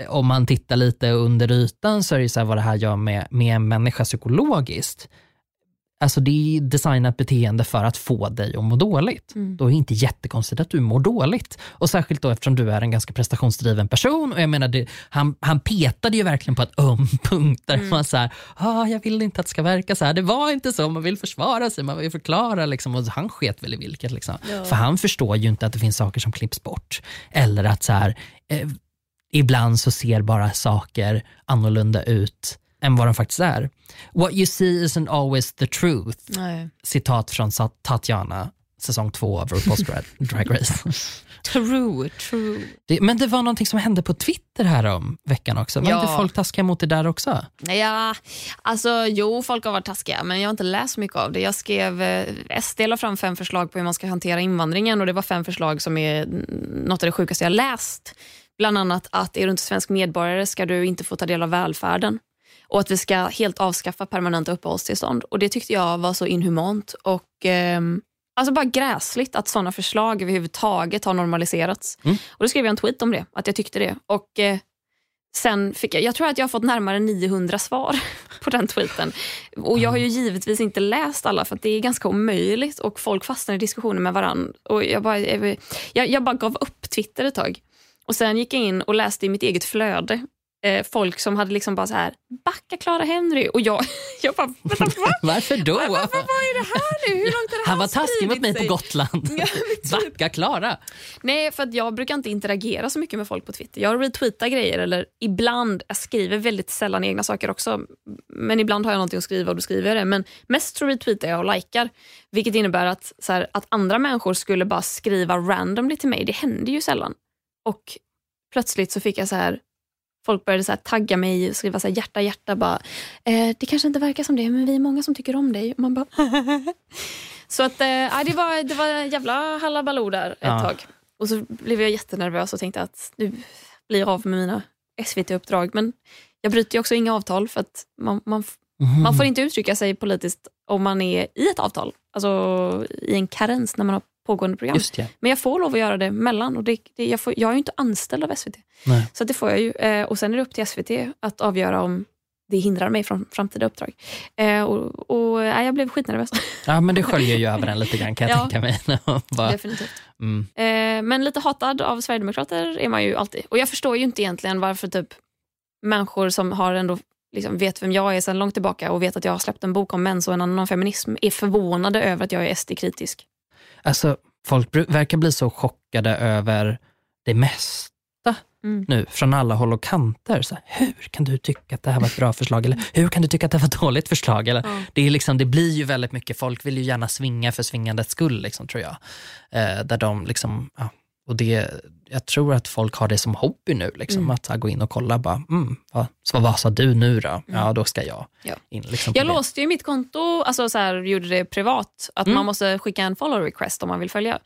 eh, om man tittar lite under ytan så är det så här vad det här gör med, med en människa psykologiskt. Alltså det är designat beteende för att få dig att må dåligt. Då är det inte jättekonstigt att du mår dåligt. Och Särskilt då eftersom du är en ganska prestationsdriven person. Och jag menar det, han, han petade ju verkligen på ett (laughs) öm punkt där man så här, ah, jag vill inte att det ska verka så här. Det var inte så, man vill försvara sig, man vill förklara. Liksom. Och han sket väl i vilket. Liksom. För han förstår ju inte att det finns saker som klipps bort. Eller att så här, eh, ibland så ser bara saker annorlunda ut än vad de faktiskt är. What you see isn't always the truth. Nej. Citat från Tatiana, säsong två av RuPaul's (laughs) Drag, Race. True, true. Det, men det var någonting som hände på Twitter här om veckan också. Var Ja. inte folk taskiga mot det där också? Ja, alltså jo, folk har varit taskiga, men jag har inte läst så mycket av det. Jag skrev, eh, SD la fram fem förslag på hur man ska hantera invandringen och det var fem förslag som är något av det sjukaste jag läst. Bland annat att är du inte svensk medborgare ska du inte få ta del av välfärden och att vi ska helt avskaffa permanenta uppehållstillstånd. Och Det tyckte jag var så inhumant och ehm, alltså bara gräsligt att sådana förslag överhuvudtaget har normaliserats. Och Då skrev jag en tweet om det, att jag tyckte det. Och eh, Sen fick jag, jag tror att jag har fått närmare 900 svar (laughs) på den tweeten. Och Jag har ju givetvis inte läst alla för det är ganska omöjligt och folk fastnar i diskussioner med varandra. Och jag, bara, jag, jag bara gav upp Twitter ett tag. Och Sen gick jag in och läste i mitt eget flöde eh, folk som hade liksom bara så här, backa Clara Henry. Och jag, (laughs) jag bara, vänta, va? (laughs) Varför då? Vad, är det här nu? Hur långt har det Han här var taskig mot mig spridit på sig? Gotland. (laughs) Ja, typ. Backa Klara. Nej, för att jag brukar inte interagera så mycket med folk på Twitter. Jag retweetar grejer eller ibland, jag skriver väldigt sällan egna saker också. Men ibland har jag någonting att skriva och då skriver jag det. Men mest retweetar jag och likar. Vilket innebär att, så här, att andra människor skulle bara skriva randomly till mig. Det händer ju sällan. Och plötsligt så fick jag så här Folk började så tagga mig och skriva så hjärta, hjärta. Bara, eh, det kanske inte verkar som det, men vi är många som tycker om dig. Man bara, (laughs) så att, eh, det, var, det var jävla halabaloo där ett Ja. tag. Och så blev jag jättenervös och tänkte att nu blir jag av med mina SVT-uppdrag. Men jag bryter ju också inga avtal för att man, man, f- man får inte uttrycka sig politiskt om man är i ett avtal. Alltså i en karens när man har pågående program. Just det. Men jag får lov att göra det mellan. Och det, det, jag, får, jag är ju inte anställd av SVT. Nej. Så det får jag ju. Eh, och Sen är det upp till SVT att avgöra om det hindrar mig från framtida uppdrag. Eh, och, och, eh, jag blev skitnervös. Ja, men det sköljer ju över en lite grann kan jag (laughs) Ja. tänka mig. (laughs) bara, Definitivt. mm. Eh, men lite hatad av Sverigedemokrater är man ju alltid. Och jag förstår ju inte egentligen varför typ människor som har ändå liksom vet vem jag är sedan långt tillbaka och vet att jag har släppt en bok om mens och en annan feminism är förvånade över att jag är SD-kritisk. Alltså, folk verkar bli så chockade över det mesta Mm. nu från alla håll och kanter. Så här, hur kan du tycka att det här var ett bra förslag? Eller hur kan du tycka att det var ett dåligt förslag? Eller, Ja. det, är liksom, det blir ju väldigt mycket, folk vill ju gärna svinga för svingandets skull, liksom, tror jag. Eh, där de liksom, ja, och det, jag tror att folk har det som hobby nu, liksom, Mm. att här, gå in och kolla, bara, mm, vad, så vad sa du nu då? Ja, då ska jag Ja. in. Liksom, Jag det. låste ju mitt konto, alltså så här, gjorde det privat. Att Mm. man måste skicka en follow request om man vill följa.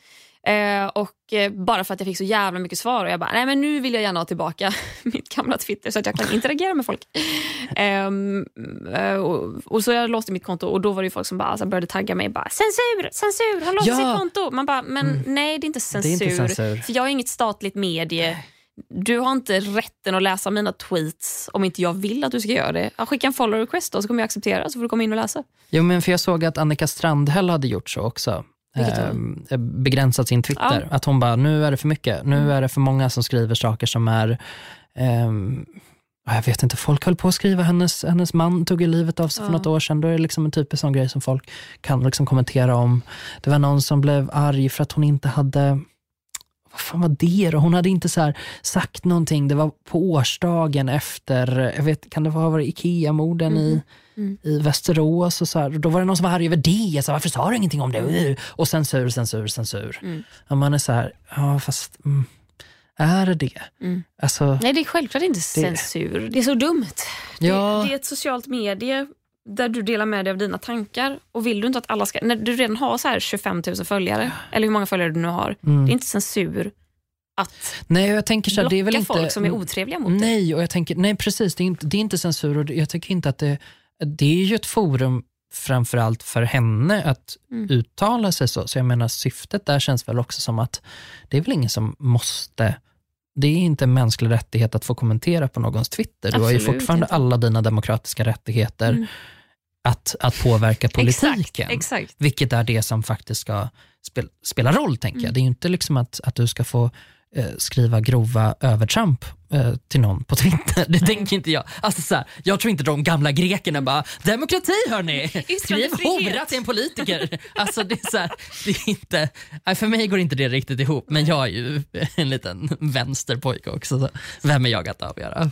Eh, och eh, Bara för att jag fick så jävla mycket svar och jag bara, nej men nu vill jag gärna ha tillbaka (laughs) mitt gamla Twitter så att jag kan (laughs) interagera med folk. Ehm, eh, och, och så jag låste mitt konto och då var det ju folk som bara, alltså, började tagga mig. Bara, censur, censur, han låste Ja. sitt konto. Man bara, men nej det är inte Det är censur. inte censur. För jag är inget statligt medie. Du har inte rätten att läsa mina tweets om inte jag vill att du ska göra det. Skicka en follow request då, så kommer jag acceptera så får du komma in och läsa. Jo, men för jag såg att Annika Strandhäll hade gjort så också. Då? Eh, begränsat sin Twitter. Att hon bara, nu är det för mycket. Nu Mm. är det för många som skriver saker som är ehm, ja, jag vet inte, folk höll på att skriva, hennes, hennes man tog ju livet av sig för Ja. något år sedan. Då är det liksom en typisk sån grej som folk kan liksom kommentera om. Det var någon som blev arg för att hon inte hade vad fan var det då? Hon hade inte så här sagt någonting. Det var på årsdagen efter, jag vet, kan det ha varit Ikea-morden i, Mm. i Västerås? Och så här. Då var det någon som var arg över det. Så, varför sa du ingenting om det? Och censur, censur, censur. Mm. Och man är så här, ja fast mm, är det det? Mm. Alltså, Nej, det är självklart inte censur. Det är så dumt. Ja. Det, det är ett socialt medie där du delar med dig av dina tankar. Och vill du inte att alla ska... När du redan har så här 25 000 följare, eller hur många följare du nu har, Mm. det är inte censur att nej, jag tänker så här, blocka det är väl inte... folk som är otrevliga mot dig. Nej, och jag tänker, nej precis, det är inte, det är inte censur och jag tycker inte att det, det är ju ett forum framförallt för henne att Mm. uttala sig så. Så jag menar syftet där känns väl också som att det är väl ingen som måste det är inte en mänsklig rättighet att få kommentera på någons Twitter. Du har ju Absolut fortfarande alla dina demokratiska rättigheter. Mm. att, att påverka politiken. Exakt, exakt. Vilket är det som faktiskt ska spel, spela roll, tänker Mm. jag. Det är ju inte liksom att, att du ska få skriva grova övertramp eh, till någon på Twitter. Det tänker inte jag. Alltså, så här, jag tror inte de gamla grekerna bara, demokrati hörni, skriv Yttrandefrihet." hora till en politiker. alltså, det är så här, det är inte, för mig går inte det riktigt ihop, men jag är ju en liten vänsterpojke också. Så vem är jag att avgöra?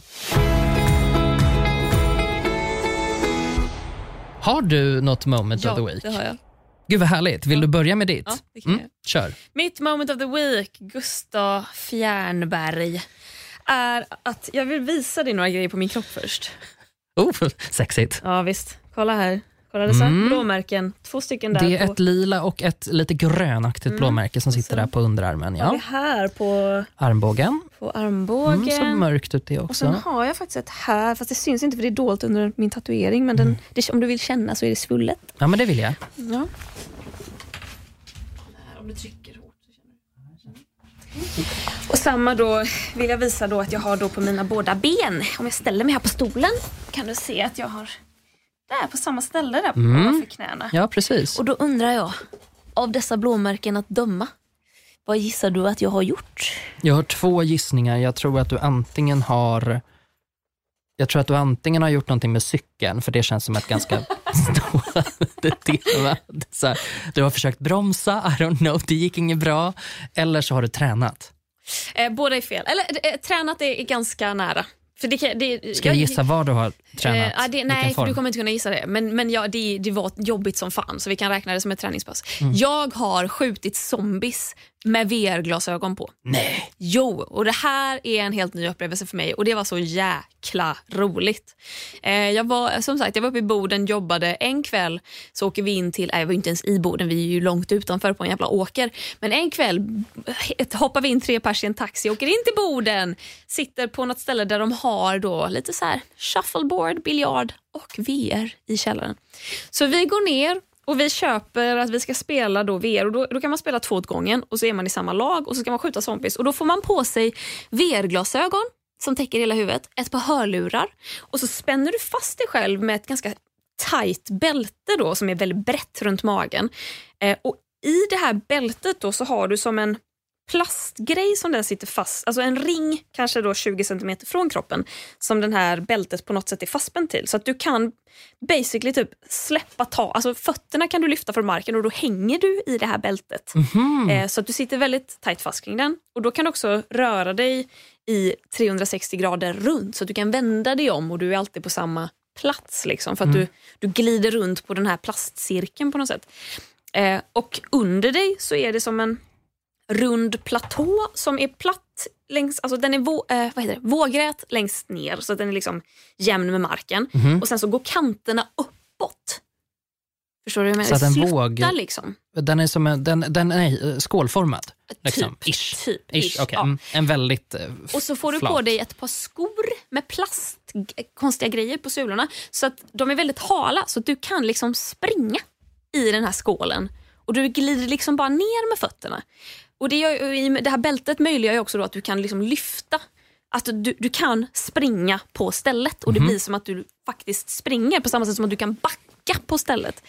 Har du något moment of the Ja, week? det har jag. Gud vad härligt. Vill du börja med ditt? Ja, det kan mm, jag. kör. Mitt moment of the week, Gustav Fjärnberg, är att jag vill visa dig några grejer på min kropp först. Oh, (laughs) sexigt. Ja visst, kolla här. Kolla dessa Mm. blåmärken, två stycken där Det är på, Mm. ett lila och ett lite grönaktigt blåmärke som sitter där på underarmen. Ja. här på, Armbågen. på Mm, armbågen. så mörkt ut det och sen också. har jag faktiskt ett här, fast det syns inte för det är dolt under min tatuering. Men Mm. den, det, om du vill känna så är det svullet. Ja, men det vill jag. Ja. Om du trycker hårt så känner du. Och samma då vill jag visa då att jag har då på mina båda ben. Om jag ställer mig här på stolen kan du se att jag har där på samma ställe där på Mm. för knäna. Ja, precis. Och då undrar jag, av dessa blåmärken att döma, vad gissar du att jag har gjort? Jag har två gissningar. Jag tror att du antingen har jag tror att du antingen har gjort någonting med cykeln, för det känns som ett ganska (laughs) stående tema. Så här, Du har försökt bromsa, I don't know, det gick inget bra. Eller så har du tränat. Eh, båda är fel. Eller eh, tränat är, är ganska nära. För det, kan- det, Ska jag gissa var du har tränat? Ja, det, nej, för du kommer inte kunna gissa det. Men, men ja, det, det var jobbigt som fan, så vi kan räkna det som ett träningspass. Mm. Jag har skjutit zombies med VR-glasögon på. Nej. Jo, och det här är en helt ny upplevelse för mig och det var så jäkla roligt. Eh, jag var som sagt jag var uppe i Boden, jobbade en kväll, så åker vi in till, nej, jag var inte ens i Boden, vi är ju långt utanför på en jävla åker. Men en kväll hoppar vi in tre pers i en taxi, åker in till Boden, sitter på något ställe där de har då lite så här shuffleboard, biljard och VR i källaren. Så vi går ner och vi köper att vi ska spela då VR och då, då kan man spela två åt gången och så är man i samma lag och så ska man skjuta zombies och då får man på sig VR-glasögon som täcker hela huvudet, ett par hörlurar och så spänner du fast dig själv med ett ganska tight bälte då som är väldigt brett runt magen. Eh, och I det här bältet då så har du som en plastgrej som den sitter fast, alltså en ring kanske då 20 cm från kroppen som den här bältet på något sätt är fastspänd till. Så att du kan basically typ släppa ta, alltså fötterna kan du lyfta från marken och då hänger du i det här bältet. Mhm. Eh, så att du sitter väldigt tajt fast kring den. Och då kan du också röra dig i 360 grader runt så att du kan vända dig om och du är alltid på samma plats. Liksom, för att du, du glider runt på den här plastcirkeln på något sätt. Eh, och under dig så är det som en rund platå som är platt längs, alltså den är vå, eh, vad heter det? vågrät längst ner så att den är liksom jämn med marken. Mhm. Och sen så går kanterna uppåt. Förstår du vad jag menar? Så att en Sluttar våg- liksom. Den är som en, den, den nej, eh, skålformad. Liksom. Typ. Ish. Typ. Ish, ish, okej. ja. Mm, En väldigt eh, Och så får du flat. på dig ett par skor med plast, g- konstiga grejer på sulorna. Så att de är väldigt hala så att du kan liksom springa i den här skålen. Och du glider liksom bara ner med fötterna. Och det, gör, det här bältet möjliggör ju också att du kan liksom lyfta. Att du, du kan springa på stället och det blir som att du faktiskt springer på samma sätt som att du kan backa på stället.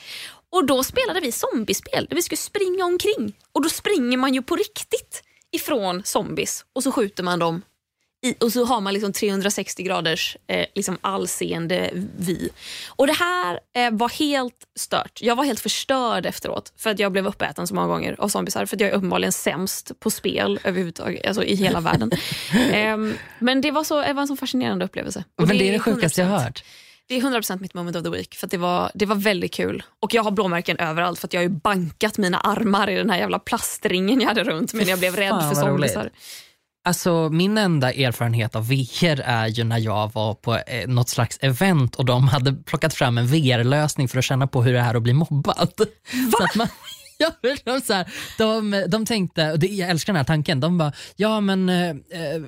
Och då spelade vi zombiespel där vi skulle springa omkring. Och då springer man ju på riktigt ifrån zombies och så skjuter man dem i, och så har man liksom 360 graders eh, liksom allseende vy. Och det här eh, var helt stört. Jag var helt förstörd efteråt för att jag blev uppäten så många gånger av zombiesar för att jag är uppenbarligen sämst på spel överhuvudtaget, alltså i hela världen. (laughs) Ehm, men det var, så, det var en så fascinerande upplevelse. Och Men det är det sjukaste jag 100% har hört. det är 100% mitt moment of the week för det var, det var väldigt kul. Och jag har blåmärken överallt för att jag har ju bankat mina armar i den här jävla plastringen jag hade runt mig när jag blev rädd för vad roligt. Alltså, min enda erfarenhet av VR är ju när jag var på eh, något slags event och de hade plockat fram en VR-lösning för att känna på hur det är att bli mobbad. Så att man, (laughs) ja, de, så här, de, de tänkte, och det, jag älskar den här tanken, de bara, ja men eh, eh,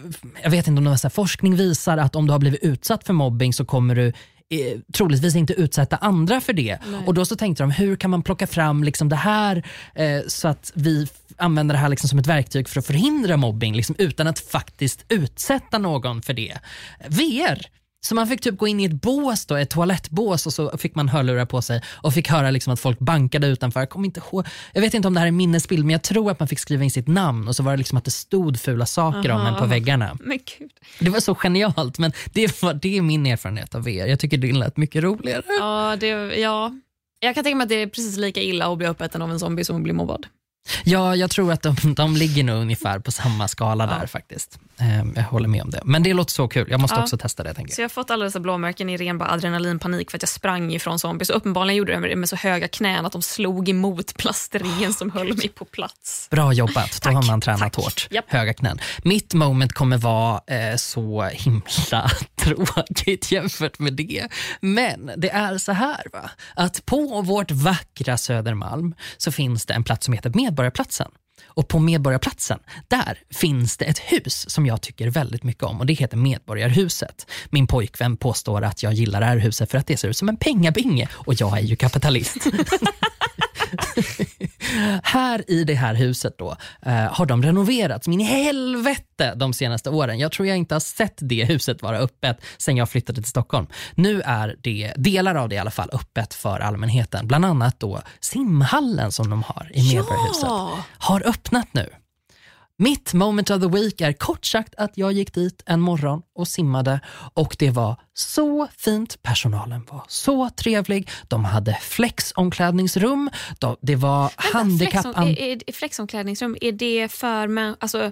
jag vet inte om det var så här, forskning visar att om du har blivit utsatt för mobbing så kommer du eh, troligtvis inte utsätta andra för det. Och då så tänkte de, hur kan man plocka fram liksom det här eh, så att vi använder det här liksom som ett verktyg för att förhindra mobbing liksom, utan att faktiskt utsätta någon för det. VR, Så man fick typ gå in i ett bås, då, ett toalettbås och så fick man hörlurar på sig och fick höra liksom att folk bankade utanför. Jag, kommer inte ihåg, jag vet inte om det här är minnesbild men jag tror att man fick skriva in sitt namn och så var det liksom att det stod fula saker om Aha. en på väggarna. (laughs) Men gud. Det var så genialt men det, var, det är min erfarenhet av VR. Jag tycker det lät mycket roligare. Ja, det, ja. Jag kan tänka mig att det är precis lika illa att bli uppäten av en zombie som att bli mobbad. Ja, jag tror att de, de ligger nog ungefär på samma skala där faktiskt. Ehm, jag håller med om det. Men det låter så kul. Jag måste Ja. också testa det. Tänker Så jag. jag har fått alla dessa blåmärken i ren bara adrenalinpanik för att jag sprang ifrån zombies. Och uppenbarligen gjorde jag det med så höga knän att de slog emot plasteringen som höll mig på plats. Bra jobbat. Då har man tränat tack. hårt. Japp. Höga knän. Mitt moment kommer vara eh, så himla (laughs) tråkigt jämfört med det. Men det är så här va? att på vårt vackra Södermalm så finns det en plats som heter Medborgarplatsen. Och på Medborgarplatsen, där finns det ett hus som jag tycker väldigt mycket om och det heter Medborgarhuset. Min pojkvän påstår att jag gillar det här huset för att det ser ut som en pengabinge och jag är ju kapitalist. (laughs) här i det här huset då eh, har de renoverats min helvete de senaste åren. Jag tror jag inte har sett det huset vara öppet sen jag flyttade till Stockholm. Nu är det, delar av det i alla fall, öppet för allmänheten. Bland annat då simhallen som de har i Medborgarhuset har öppnat nu. Mitt moment of the week är kort sagt att jag gick dit en morgon och simmade och det var så fint. Personalen var så trevlig. De hade flexomklädningsrum. De- Det var handikapp... Flexom, flexomklädningsrum, är det för män... Alltså,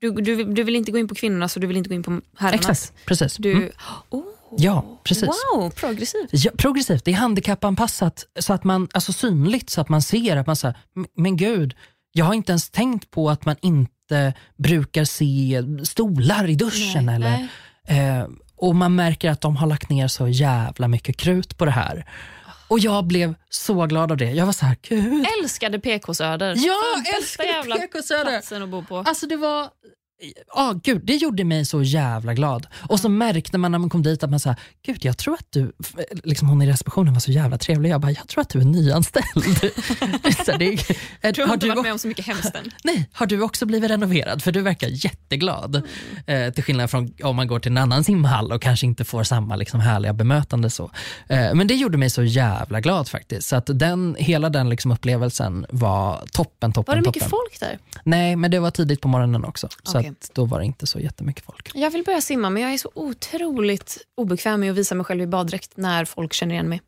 du, du, du vill inte gå in på kvinnornas och du vill inte gå in på herrarnas? Exakt, precis. Du, Mm. oh, Ja, precis. Wow, progressivt. Ja, progressivt, det är handikappanpassat så att man, alltså synligt så att man ser att man säger, men gud, jag har inte ens tänkt på att man inte brukar se stolar i duschen. Nej, eller, Eh, och man märker att de har lagt ner så jävla mycket krut på det här. Och jag blev så glad av det. Jag var så här, gud. Älskade PK Söder. Ja, älskade jävla PK Söder. platsen att bo på. Alltså det var, ja gud, det gjorde mig så jävla glad. Och så märkte man när man kom dit att man sa, gud jag tror att du, liksom hon i receptionen var så jävla trevlig. Jag bara, jag tror att du är nyanställd. (laughs) så det, Jag tror har inte du varit med om så mycket hemskt än. (laughs) Nej, har du också blivit renoverad? För du verkar jätteglad. Eh, till skillnad från om man går till en annan simhall och kanske inte får samma liksom, härliga bemötande. Så. Eh, men det gjorde mig så jävla glad faktiskt. Så att den, hela den liksom, upplevelsen var toppen, toppen, Var det mycket toppen. folk där? Nej, men det var tidigt på morgonen också. Så Okej. Att då var det inte så jättemycket folk. Jag vill börja simma men jag är så otroligt obekväm med att visa mig själv i baddräkt när folk känner igen mig.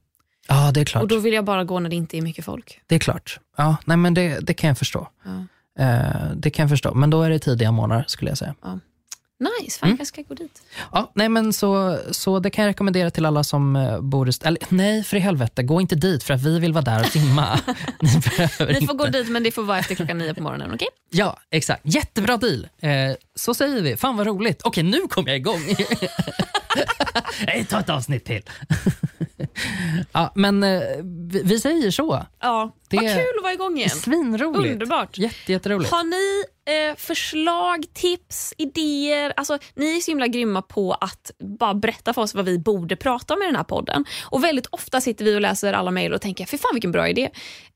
Ja, det är klart. Och Då vill jag bara gå när det inte är mycket folk. Det är klart. Ja, nej, men det, det kan jag förstå. Eh, det kan jag förstå. Men då är det tidiga månader skulle jag säga. Nice, fan Mm. jag ska gå dit. Ja, nej, men så, så det kan jag rekommendera till alla som eh, bor i... Eller, nej, för i helvete, gå inte dit för att vi vill vara där och simma. (laughs) Ni Ni får gå dit men det får vara efter klockan nio på morgonen, okej? Ja, exakt. Jättebra deal. Eh, så säger vi. Fan vad roligt. Okej, nu kommer jag igång. (laughs) Nej, ta ett avsnitt till. ja, men eh, vi, vi säger så. Ja, Det- vad kul att vara igång igen. Svinroligt. Underbart. Jätte, jätteroligt. Har ni eh, förslag, tips, idéer? Alltså, ni är så himla grymma på att bara berätta för oss vad vi borde prata om i den här podden. Och Väldigt ofta sitter vi och läser alla mejl och tänker för fan vilken bra idé.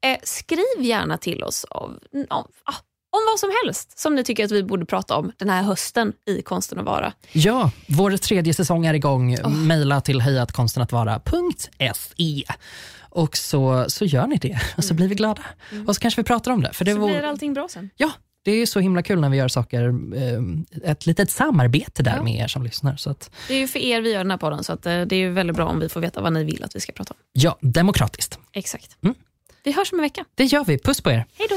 Eh, skriv gärna till oss av, om, ah, om vad som helst som ni tycker att vi borde prata om den här hösten i Konsten att vara. Ja, vår tredje säsong är igång. Maila till hejatkonstenatvara.se och så, så gör ni det och så blir vi glada. Och så kanske vi pratar om det. För det Så vore- blir allting bra sen. Ja, det är så himla kul när vi gör saker, eh, ett litet samarbete där Ja. med er som lyssnar. Så att, Det är ju för er vi gör den här podden så att, eh, det är väldigt bra om vi får veta vad ni vill att vi ska prata om. ja, demokratiskt. Exakt. Mm. Vi hörs om en vecka. Det gör vi. Puss på er. Hej då!